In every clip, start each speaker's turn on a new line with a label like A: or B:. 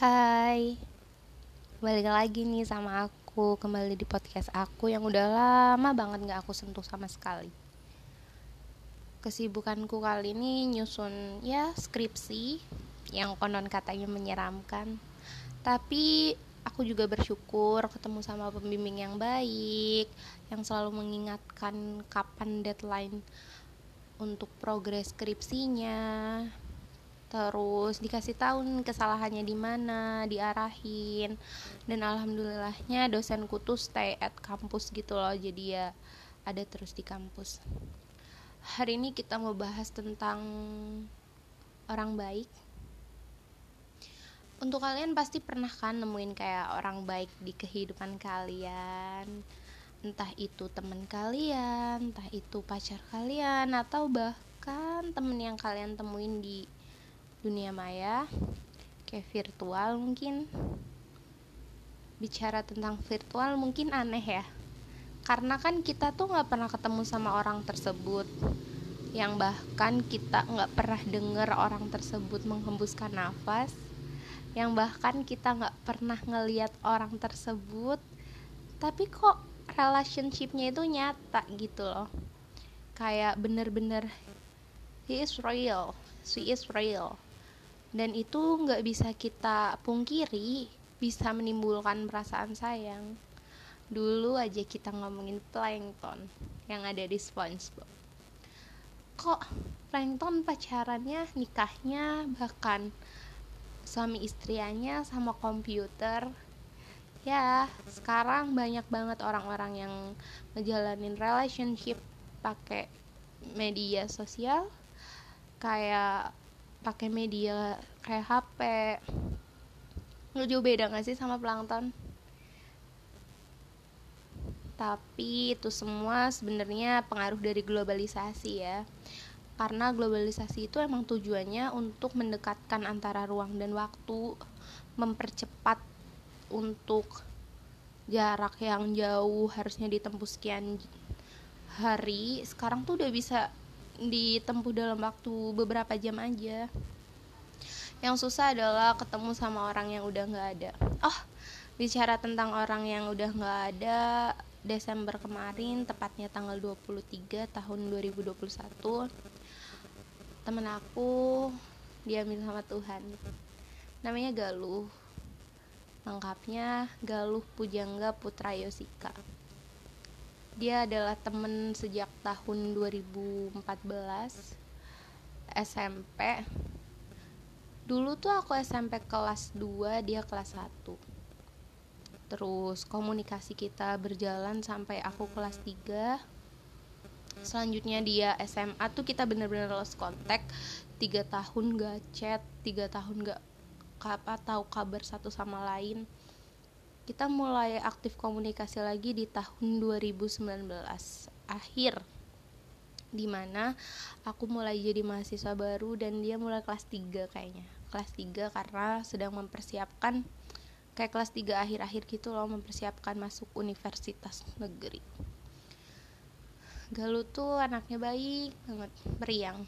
A: Hai, balik lagi nih sama aku Kembali di podcast aku yang udah lama banget gak aku sentuh sama sekali. Kesibukanku kali ini nyusun ya skripsi Yang konon katanya menyeramkan. Tapi aku juga bersyukur ketemu sama pembimbing yang baik Yang selalu mengingatkan kapan deadline untuk progres skripsinya terus dikasih tahu kesalahannya di mana diarahin. Dan alhamdulillahnya dosenku tuh stay at kampus gitu loh jadi ya ada terus di kampus. Hari ini kita mau bahas tentang orang baik. Untuk kalian pasti pernah kan nemuin kayak orang baik di kehidupan kalian? Entah itu teman kalian entah itu pacar kalian atau bahkan temen yang kalian temuin di dunia maya kayak virtual mungkin. Bicara tentang virtual mungkin aneh ya. Karena kan kita tuh nggak pernah ketemu sama orang tersebut. Yang bahkan kita nggak pernah dengar orang tersebut menghembuskan nafas. Yang bahkan kita nggak pernah ngeliat orang tersebut. Tapi kok relationshipnya itu nyata gitu loh. Kayak bener-bener he is real she is real dan itu nggak bisa kita pungkiri bisa menimbulkan perasaan sayang. Dulu aja kita ngomongin plankton yang ada di SpongeBob. Kok plankton pacarannya nikahnya bahkan suami istrianya sama komputer? Ya sekarang banyak banget orang-orang yang ngejalanin relationship pakai media sosial. Kayak pakai media kayak HP lu jauh beda gak sih sama plankton tapi itu semua sebenarnya pengaruh dari globalisasi ya. Karena globalisasi itu emang tujuannya untuk mendekatkan antara ruang dan waktu mempercepat untuk jarak yang jauh harusnya ditempuh sekian hari. Sekarang tuh udah bisa ditempuh dalam waktu beberapa jam aja. Yang susah adalah ketemu sama orang yang udah nggak ada. Oh bicara tentang orang yang udah nggak ada Desember kemarin tepatnya tanggal 23 tahun 2021 temen aku diambil sama Tuhan. Namanya Galuh. Lengkapnya Galuh Pujangga Putra Yosika dia adalah temen sejak tahun 2014 SMP dulu tuh aku SMP kelas 2 dia kelas 1 terus komunikasi kita berjalan sampai aku kelas 3 selanjutnya dia SMA tuh kita bener-bener lost contact. Tiga tahun gak chat tiga tahun gak apa tahu kabar satu sama lain kita mulai aktif komunikasi lagi di tahun 2019 akhir. Di mana aku mulai jadi mahasiswa baru dan dia mulai kelas 3 kayaknya. Kelas 3 karena sedang mempersiapkan kayak kelas 3 akhir-akhir gitu loh mempersiapkan masuk universitas negeri. Galuh tuh anaknya baik banget meriang.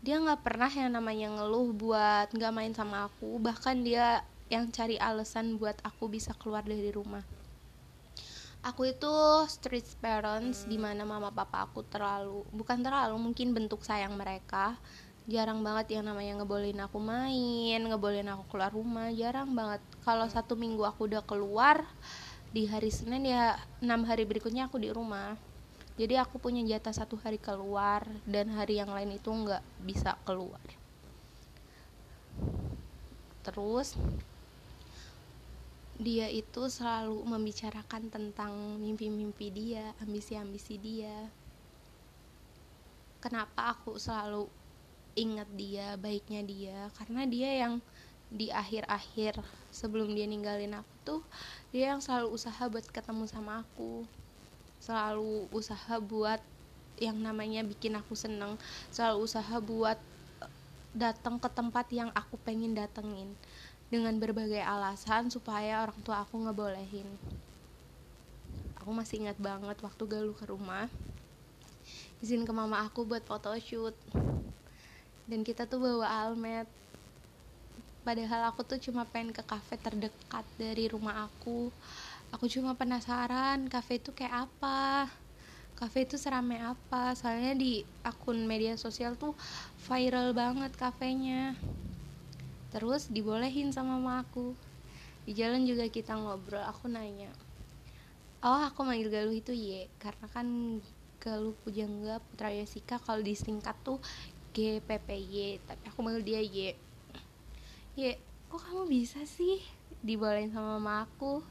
A: Dia nggak pernah yang namanya ngeluh buat nggak main sama aku bahkan dia yang cari alasan buat aku bisa keluar dari rumah. Aku itu street parents di mana mama papa aku terlalu bukan terlalu mungkin bentuk sayang mereka. Jarang banget yang namanya ngebolehin aku main ngebolehin aku keluar rumah jarang banget. Kalau satu minggu aku udah keluar di hari Senin ya enam hari berikutnya aku di rumah. Jadi aku punya jatah satu hari keluar dan hari yang lain itu nggak bisa keluar. Terus dia itu selalu membicarakan tentang mimpi-mimpi dia, ambisi-ambisi dia. Kenapa aku selalu ingat dia, baiknya dia? Karena dia yang di akhir-akhir sebelum dia ninggalin aku tuh dia yang selalu usaha buat ketemu sama aku. Selalu usaha buat yang namanya bikin aku seneng, selalu usaha buat datang ke tempat yang aku pengen datengin dengan berbagai alasan supaya orang tua aku ngebolehin. Aku masih ingat banget waktu galuh ke rumah. Izin ke mama aku buat photoshoot dan kita tuh bawa almet. Padahal aku tuh cuma pengen ke kafe terdekat dari rumah aku. Aku cuma penasaran kafe itu kayak apa? Kafe itu seramai apa? Soalnya di akun media sosial tuh viral banget kafenya terus dibolehin sama mama aku. Di jalan juga kita ngobrol aku nanya oh aku manggil Galuh itu Ye karena kan Galuh Pujangga Putra Yasika kalau disingkat tuh GPPY tapi aku manggil dia Ye Ye kok kamu bisa sih dibolehin sama mama aku?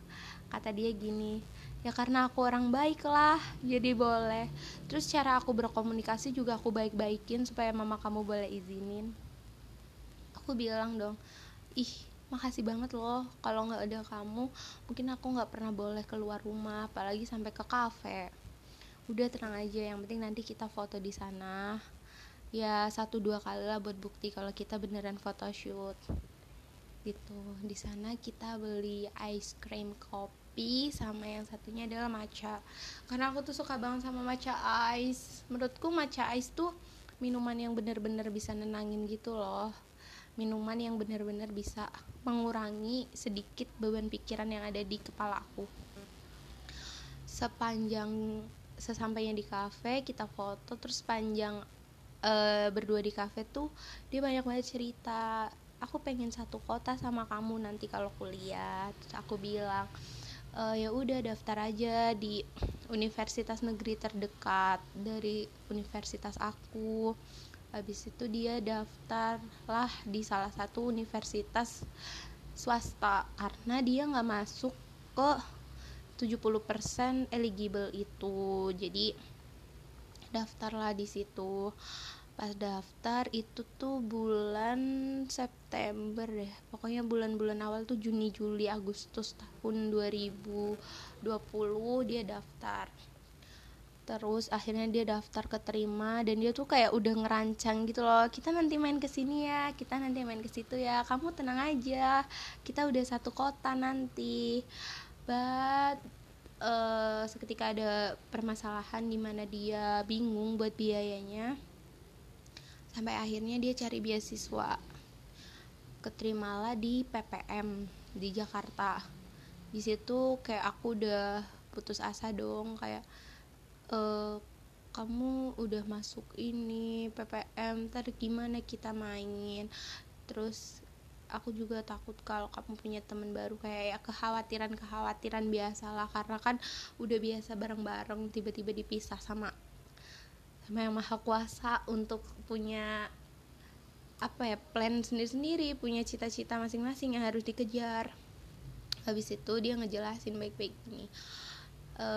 A: Kata dia gini ya karena aku orang baik lah jadi boleh. Terus cara aku berkomunikasi juga aku baik-baikin supaya mama kamu boleh izinin aku bilang dong ih makasih banget loh kalau nggak ada kamu. Mungkin aku nggak pernah boleh keluar rumah apalagi sampai ke kafe. Udah tenang aja yang penting nanti kita foto di sana. Ya satu dua kali lah buat bukti kalau kita beneran photoshoot. Gitu. Di sana kita beli ice cream kopi sama yang satunya adalah matcha. Karena aku tuh suka banget sama matcha ice. Menurutku matcha ice tuh minuman yang bener-bener bisa nenangin gitu loh minuman yang benar-benar bisa mengurangi sedikit beban pikiran yang ada di kepala aku. Sepanjang sesampainya di kafe kita foto terus panjang uh, berdua di kafe tuh dia banyak banget cerita aku pengen satu kota sama kamu nanti kalau kuliah. Terus aku bilang e, ya udah daftar aja di universitas negeri terdekat dari universitas aku habis itu dia daftar lah di salah satu universitas swasta. Karena dia nggak masuk ke 70% eligible itu. Jadi daftarlah di situ. Pas daftar itu tuh bulan September deh. Pokoknya bulan-bulan awal tuh Juni Juli Agustus tahun 2020 dia daftar terus akhirnya dia daftar keterima dan dia tuh kayak udah ngerancang gitu loh kita nanti main ke sini ya kita nanti main ke situ ya kamu tenang aja kita udah satu kota nanti. But uh, seketika ada permasalahan di mana dia bingung buat biayanya sampai akhirnya dia cari beasiswa keterimalah di PPM di Jakarta. Di situ kayak aku udah putus asa dong kayak e, kamu udah masuk ini PPM ntar gimana kita main? Terus aku juga takut kalau kamu punya teman baru kayak ya kekhawatiran kekhawatiran biasalah karena kan udah biasa bareng-bareng tiba-tiba dipisah sama sama yang maha kuasa untuk punya apa ya plan sendiri-sendiri punya cita-cita masing-masing yang harus dikejar. Habis itu dia ngejelasin baik-baik gini e,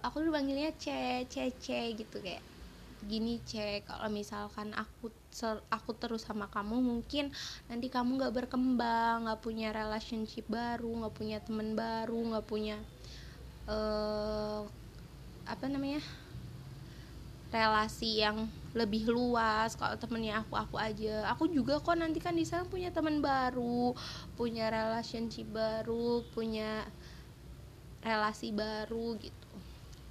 A: aku dulu panggilnya C C C gitu kayak gini C. Kalau misalkan aku aku terus sama kamu mungkin nanti kamu nggak berkembang nggak punya relationship baru nggak punya teman baru nggak punya uh, apa namanya relasi yang lebih luas. Kalau temennya aku aku aja. Aku juga kok nanti kan di sana punya teman baru punya relationship baru punya relasi baru gitu.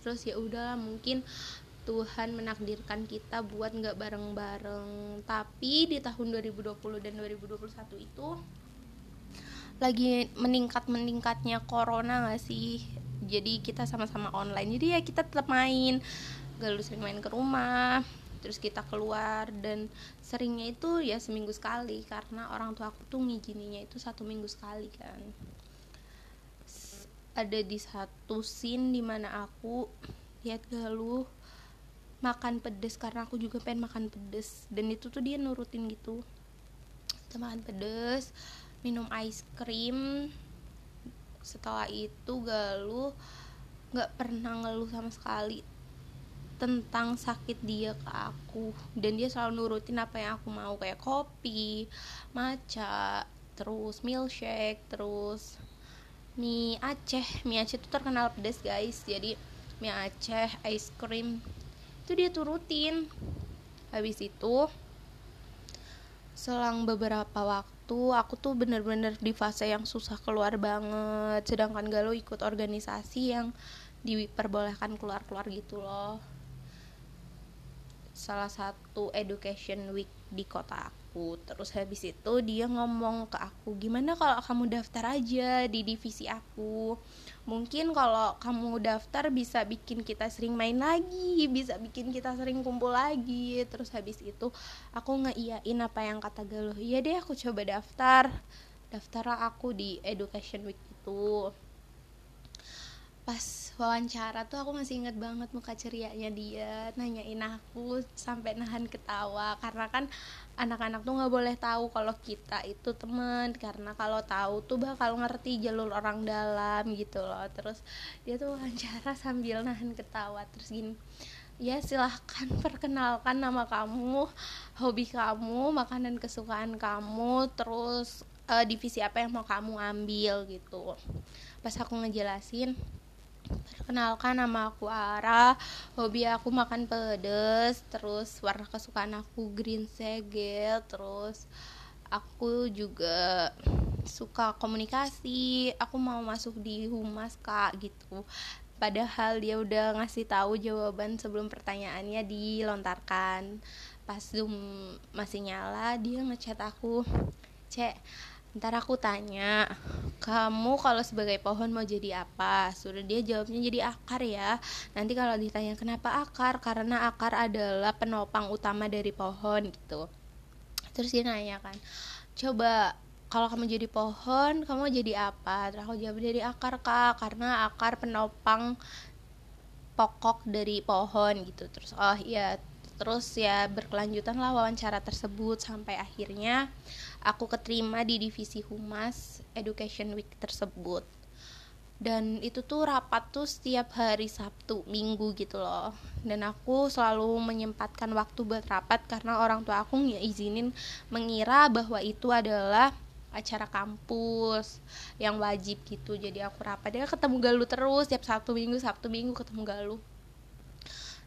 A: Terus ya udahlah mungkin Tuhan menakdirkan kita buat nggak bareng-bareng. Tapi di tahun 2020 dan 2021 itu lagi meningkat meningkatnya corona gak sih? Jadi kita sama-sama online. Jadi ya kita tetap main Galuh sering main ke rumah terus kita keluar. Dan seringnya itu ya seminggu sekali karena orang tua aku tuh ngizininya itu satu minggu sekali kan ada di satu scene di mana aku lihat Galuh makan pedes karena aku juga pengen makan pedes. Dan itu tuh dia nurutin gitu. Kita makan pedes minum ice cream. Setelah itu Galuh nggak pernah ngeluh sama sekali tentang sakit dia ke aku. Dan dia selalu nurutin apa yang aku mau kayak kopi, matcha, terus milkshake, terus mie Aceh. Mie Aceh itu terkenal pedas guys. Jadi mie Aceh, ice cream itu dia turutin. Habis itu selang beberapa waktu aku tuh bener-bener di fase yang susah keluar banget sedangkan Galuh ikut organisasi yang diperbolehkan keluar-keluar gitu loh salah satu education week di kota aku. Terus habis itu dia ngomong ke aku gimana kalau kamu daftar aja di divisi aku? Mungkin kalau kamu daftar bisa bikin kita sering main lagi bisa bikin kita sering kumpul lagi. Terus habis itu aku ngeiyain apa yang kata Galuh iya deh aku coba daftar. Daftarlah aku di education week itu pas wawancara tuh aku masih inget banget muka cerianya dia nanyain aku sampai nahan ketawa. Karena kan anak-anak tuh nggak boleh tahu kalau kita itu teman. Karena kalau tahu tuh bakal ngerti jalur orang dalam gitu loh. Terus dia tuh wawancara sambil nahan ketawa. Terus gini ya silahkan perkenalkan nama kamu hobi kamu makanan kesukaan kamu terus uh, divisi apa yang mau kamu ambil gitu. Pas aku ngejelasin Perkenalkan nama aku Ara. Hobi aku makan pedes Terus warna kesukaan aku green segel Terus aku juga suka komunikasi. Aku mau masuk di humas kak gitu. Padahal dia udah ngasih tahu jawaban sebelum pertanyaannya dilontarkan. Pas Zoom masih nyala dia ngechat aku Cek Ntar aku tanya, kamu kalau sebagai pohon mau jadi apa? Sudah dia jawabnya jadi akar ya. Nanti kalau ditanya kenapa akar? Karena akar adalah penopang utama dari pohon gitu. Terus dia nanya kan, coba kalau kamu jadi pohon, kamu jadi apa? Terus aku jawab jadi akar kak, karena akar penopang pokok dari pohon gitu. Terus oh iya, terus ya berkelanjutan lah wawancara tersebut sampai akhirnya aku keterima di divisi humas education week tersebut. Dan itu tuh rapat tuh setiap hari Sabtu Minggu gitu loh. Dan aku selalu menyempatkan waktu buat rapat karena orang tua aku nggak izinin mengira bahwa itu adalah acara kampus yang wajib gitu. Jadi aku rapat dia ketemu Galuh terus setiap Sabtu Minggu Sabtu Minggu ketemu Galuh.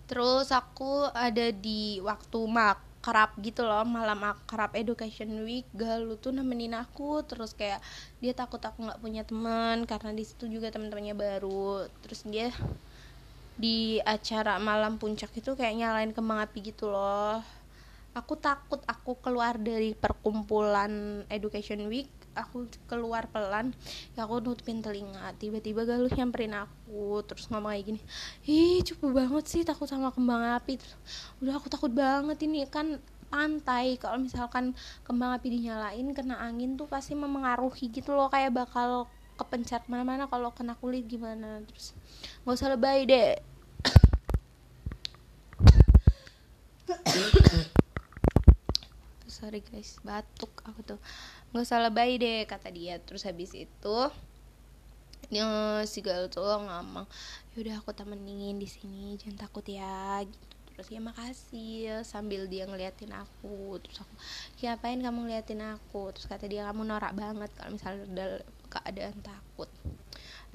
A: Terus aku ada di waktu mak kerap gitu loh malam akrab education week galuh tuh nemenin aku terus kayak dia takut aku nggak punya teman karena di situ juga teman-temannya baru terus dia di acara malam puncak itu kayak nyalain kembang api gitu loh. Aku takut aku keluar dari perkumpulan education week aku keluar pelan ya aku nutupin telinga. Tiba-tiba Galuh nyamperin aku terus ngomong kayak gini ih cukup banget sih takut sama kembang api. Terus, udah aku takut banget ini kan pantai. Kalau misalkan kembang api dinyalain kena angin tuh pasti memengaruhi gitu loh kayak bakal kepencar mana-mana kalau kena kulit gimana. Terus nggak usah lebay deh. Sorry guys batuk aku tuh nggak usah lebay deh kata dia. Terus habis itu dia si gal tuh ngomong yaudah aku temenin di sini jangan takut ya gitu. Terus ya makasih sambil dia ngeliatin aku. Terus aku ya ngapain kamu ngeliatin aku? Terus kata dia kamu norak banget kalau misalnya udah keadaan takut.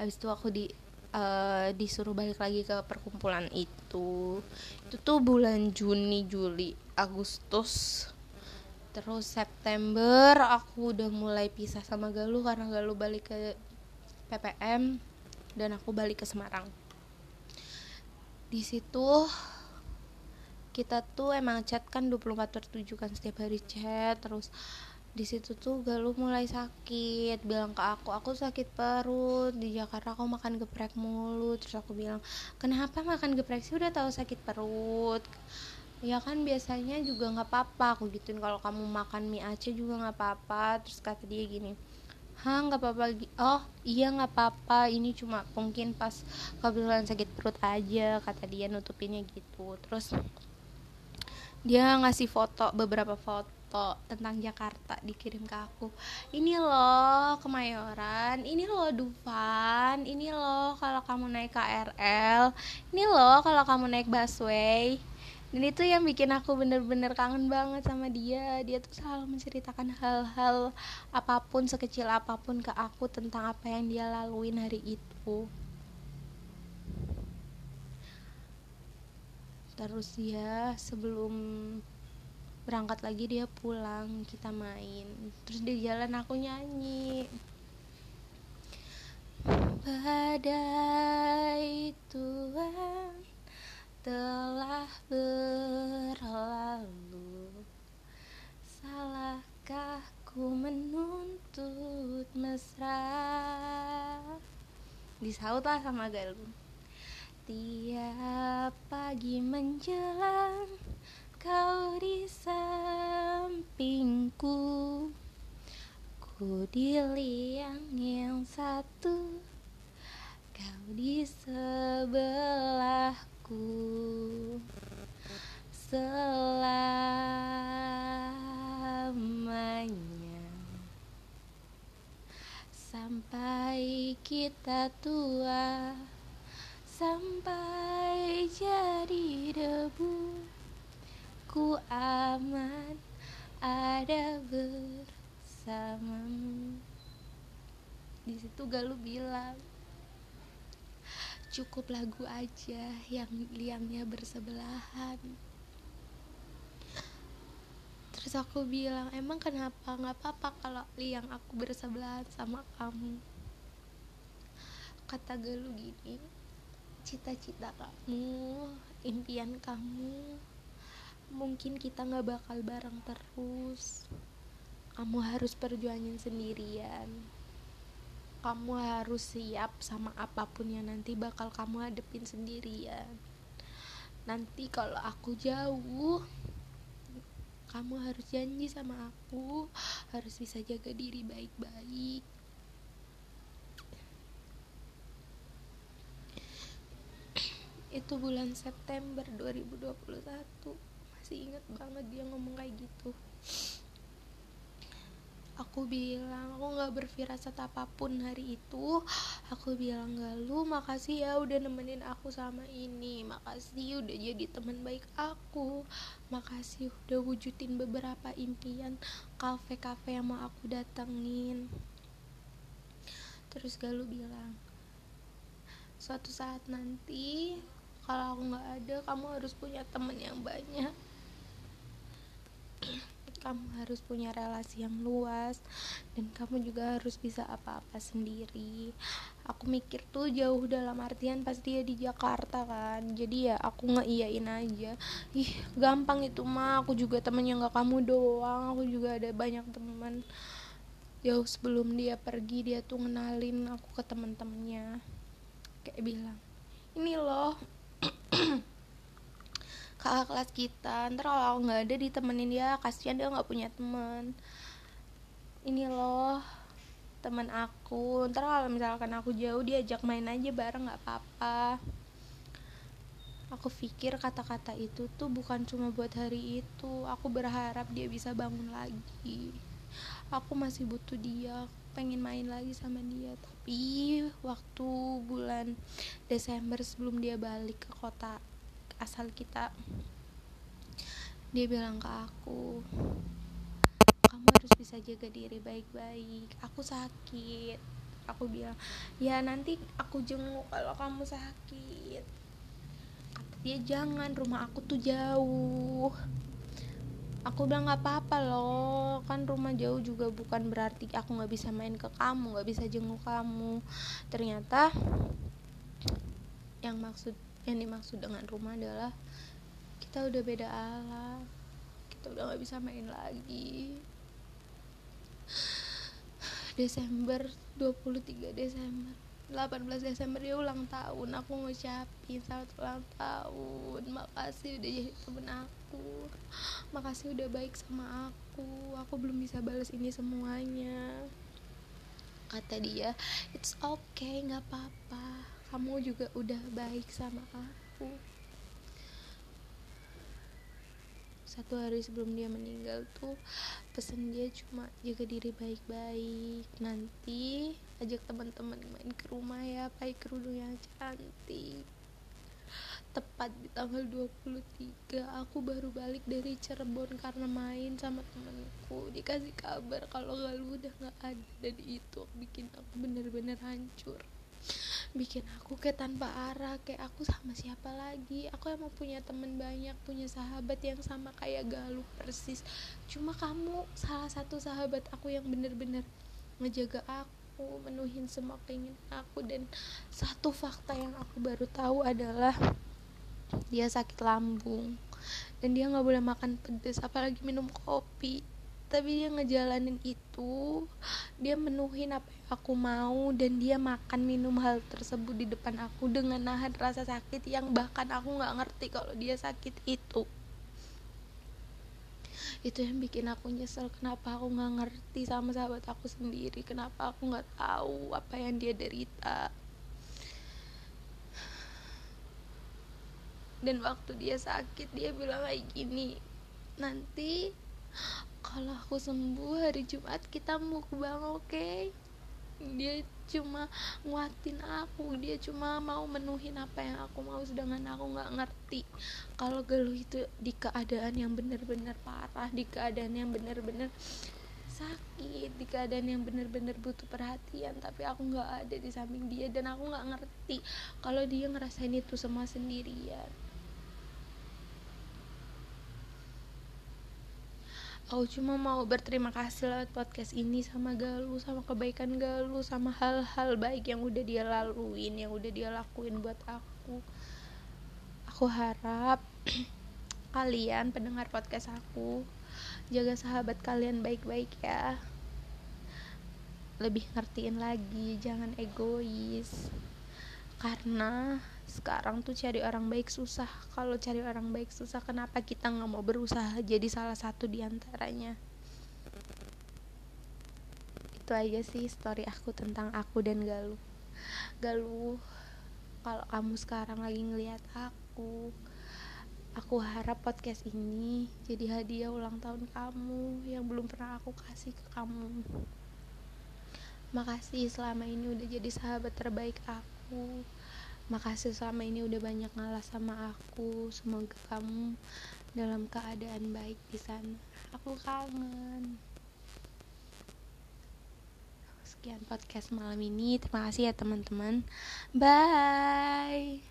A: Habis itu aku di uh, disuruh balik lagi ke perkumpulan itu. Itu tuh bulan Juni Juli Agustus terus September aku udah mulai pisah sama Galuh karena Galuh balik ke PPM dan aku balik ke Semarang. Di situ kita tuh emang chat kan 24 per 7 kan setiap hari chat. Terus di situ tuh Galuh mulai sakit bilang ke aku aku sakit perut di Jakarta aku makan geprek mulu. Terus aku bilang kenapa makan geprek sih? Udah tahu sakit perut ya kan biasanya juga nggak apa-apa aku gituin. Kalau kamu makan mie Aceh juga nggak apa-apa. Terus kata dia gini Hah nggak apa-apa oh iya nggak apa-apa. Ini cuma mungkin pas kebetulan sakit perut aja kata dia nutupinnya gitu. Terus dia ngasih foto beberapa foto tentang Jakarta dikirim ke aku. Ini loh Kemayoran. Ini loh Dufan. Ini loh kalau kamu naik KRL ini loh kalau kamu naik busway dan itu yang bikin aku bener-bener kangen banget sama dia. Dia tuh selalu menceritakan hal-hal apa pun sekecil apa pun ke aku tentang apa yang dia laluin hari itu. Terus ya sebelum berangkat lagi dia pulang kita main. Terus di jalan aku nyanyi. Badai Tuhan telah berlalu. Salahkah ku menuntut mesra? Disaut lah sama Galuh tiap pagi menjelang kau di sampingku. Ku di liang yang satu kau di sebelahku selamanya. Sampai kita tua sampai jadi debu. Ku aman ada bersamamu. Di situ Galuh bilang cukup lagu aja yang liangnya bersebelahan. Terus aku bilang emang kenapa? Nggak apa-apa kalau liang aku bersebelahan sama kamu. Kata Galuh gini cita-cita kamu impian kamu mungkin kita nggak bakal bareng terus. Kamu harus perjuangin sendirian kamu harus siap sama apa pun yang nanti bakal kamu hadepin sendirian. Nanti kalau aku jauh kamu harus janji sama aku harus bisa jaga diri baik-baik. Itu bulan September 2021 masih inget banget dia ngomong kayak gitu aku bilang aku nggak berfirasat apa pun hari itu. Aku bilang gak lu makasih ya udah nemenin aku sama ini. Makasih udah jadi teman baik aku. Makasih udah wujudin beberapa impian kafe-kafe yang mau aku datengin. Terus Galuh bilang suatu saat nanti kalau aku nggak ada kamu harus punya temen yang banyak kamu harus punya relasi yang luas dan kamu juga harus bisa apa-apa sendiri. Aku mikir tuh jauh dalam artian pas dia di Jakarta kan jadi ya aku ngeiyain aja. Ih gampang itu mah aku juga temennya nggak kamu doang aku juga ada banyak teman jauh sebelum dia pergi dia tuh ngenalin aku ke temen-temennya. Kayak bilang ini loh kakak kelas kita. Ntar kalau nggak ada ditemenin dia kasihan dia nggak punya teman ini loh teman aku. Ntar kalau misalkan aku jauh diajak main aja bareng nggak apa-apa. Aku pikir kata-kata itu tuh bukan cuma buat hari itu. Aku berharap dia bisa bangun lagi. Aku masih butuh dia. Pengen main lagi sama dia. Tapi waktu bulan Desember sebelum dia balik ke kota asal kita dia bilang ke aku kamu harus bisa jaga diri baik-baik aku sakit. Aku bilang ya nanti aku jenguk kalau kamu sakit. Kata dia jangan rumah aku tuh jauh. Aku bilang nggak apa-apa loh kan rumah jauh juga bukan berarti aku nggak bisa main ke kamu nggak bisa jenguk kamu. Ternyata yang maksud yang dimaksud dengan rumah adalah kita udah beda alam kita udah nggak bisa main lagi. Desember 23 Desember. 18 Desember dia ulang tahun. Aku ngucapin selamat ulang tahun. Makasih udah jadi temen aku. Makasih udah baik sama aku. Aku belum bisa balas ini semuanya. Kata dia it's okay nggak apa-apa kamu juga udah baik sama aku. Satu hari sebelum dia meninggal tuh pesan dia cuma jaga diri baik-baik. Nanti ajak teman-teman main ke rumah ya pakai kerudung yang cantik. Tepat di tanggal 23 aku baru balik dari Cirebon karena main sama temenku dikasih kabar kalau Galuh udah nggak ada dan itu bikin aku bener-bener hancur bikin aku kayak tanpa arah kayak aku sama siapa lagi? Aku emang punya temen banyak punya sahabat yang sama kayak Galuh persis. Cuma kamu salah satu sahabat aku yang bener-bener ngejaga aku menuhin semua keinginan aku dan satu fakta yang aku baru tahu adalah dia sakit lambung. Dan dia nggak boleh makan pedas apalagi minum kopi tapi dia ngejalanin itu dia menuhin apa yang aku mau dan dia makan minum hal tersebut di depan aku dengan nahan rasa sakit yang bahkan aku nggak ngerti kalau dia sakit itu. Itu yang bikin aku nyesel kenapa aku nggak ngerti sama sahabat aku sendiri kenapa aku nggak tahu apa yang dia derita. Dan waktu dia sakit dia bilang kayak gini nanti kalau aku sembuh hari Jumat kita mukbang oke? Okay? dia cuma nguatin aku dia cuma mau menuhin apa yang aku mau sedangkan aku nggak ngerti. Kalau geluh itu di keadaan yang benar-benar parah di keadaan yang benar-benar sakit di keadaan yang benar-benar butuh perhatian tapi aku nggak ada di samping dia dan aku nggak ngerti. Kalau dia ngerasain itu semua sendirian aku cuma mau berterima kasih lewat podcast ini sama Galuh sama kebaikan Galuh sama hal-hal baik yang udah dia laluin yang udah dia lakuin buat aku. Aku harap kalian pendengar podcast aku jaga sahabat kalian baik-baik ya. Lebih ngertiin lagi jangan egois. Karena sekarang tuh cari orang baik susah. Kalau cari orang baik susah kenapa kita nggak mau berusaha jadi salah satu di antaranya itu aja sih story aku tentang aku dan Galuh. Galuh kalau kamu sekarang lagi ngeliat aku aku harap podcast ini jadi hadiah ulang tahun kamu yang belum pernah aku kasih ke kamu. Makasih selama ini udah jadi sahabat terbaik aku Makasih selama ini udah banyak ngalah sama aku. Semoga kamu dalam keadaan baik di sana. Aku kangen. Sekian podcast malam ini. Terima kasih ya teman-teman. Bye.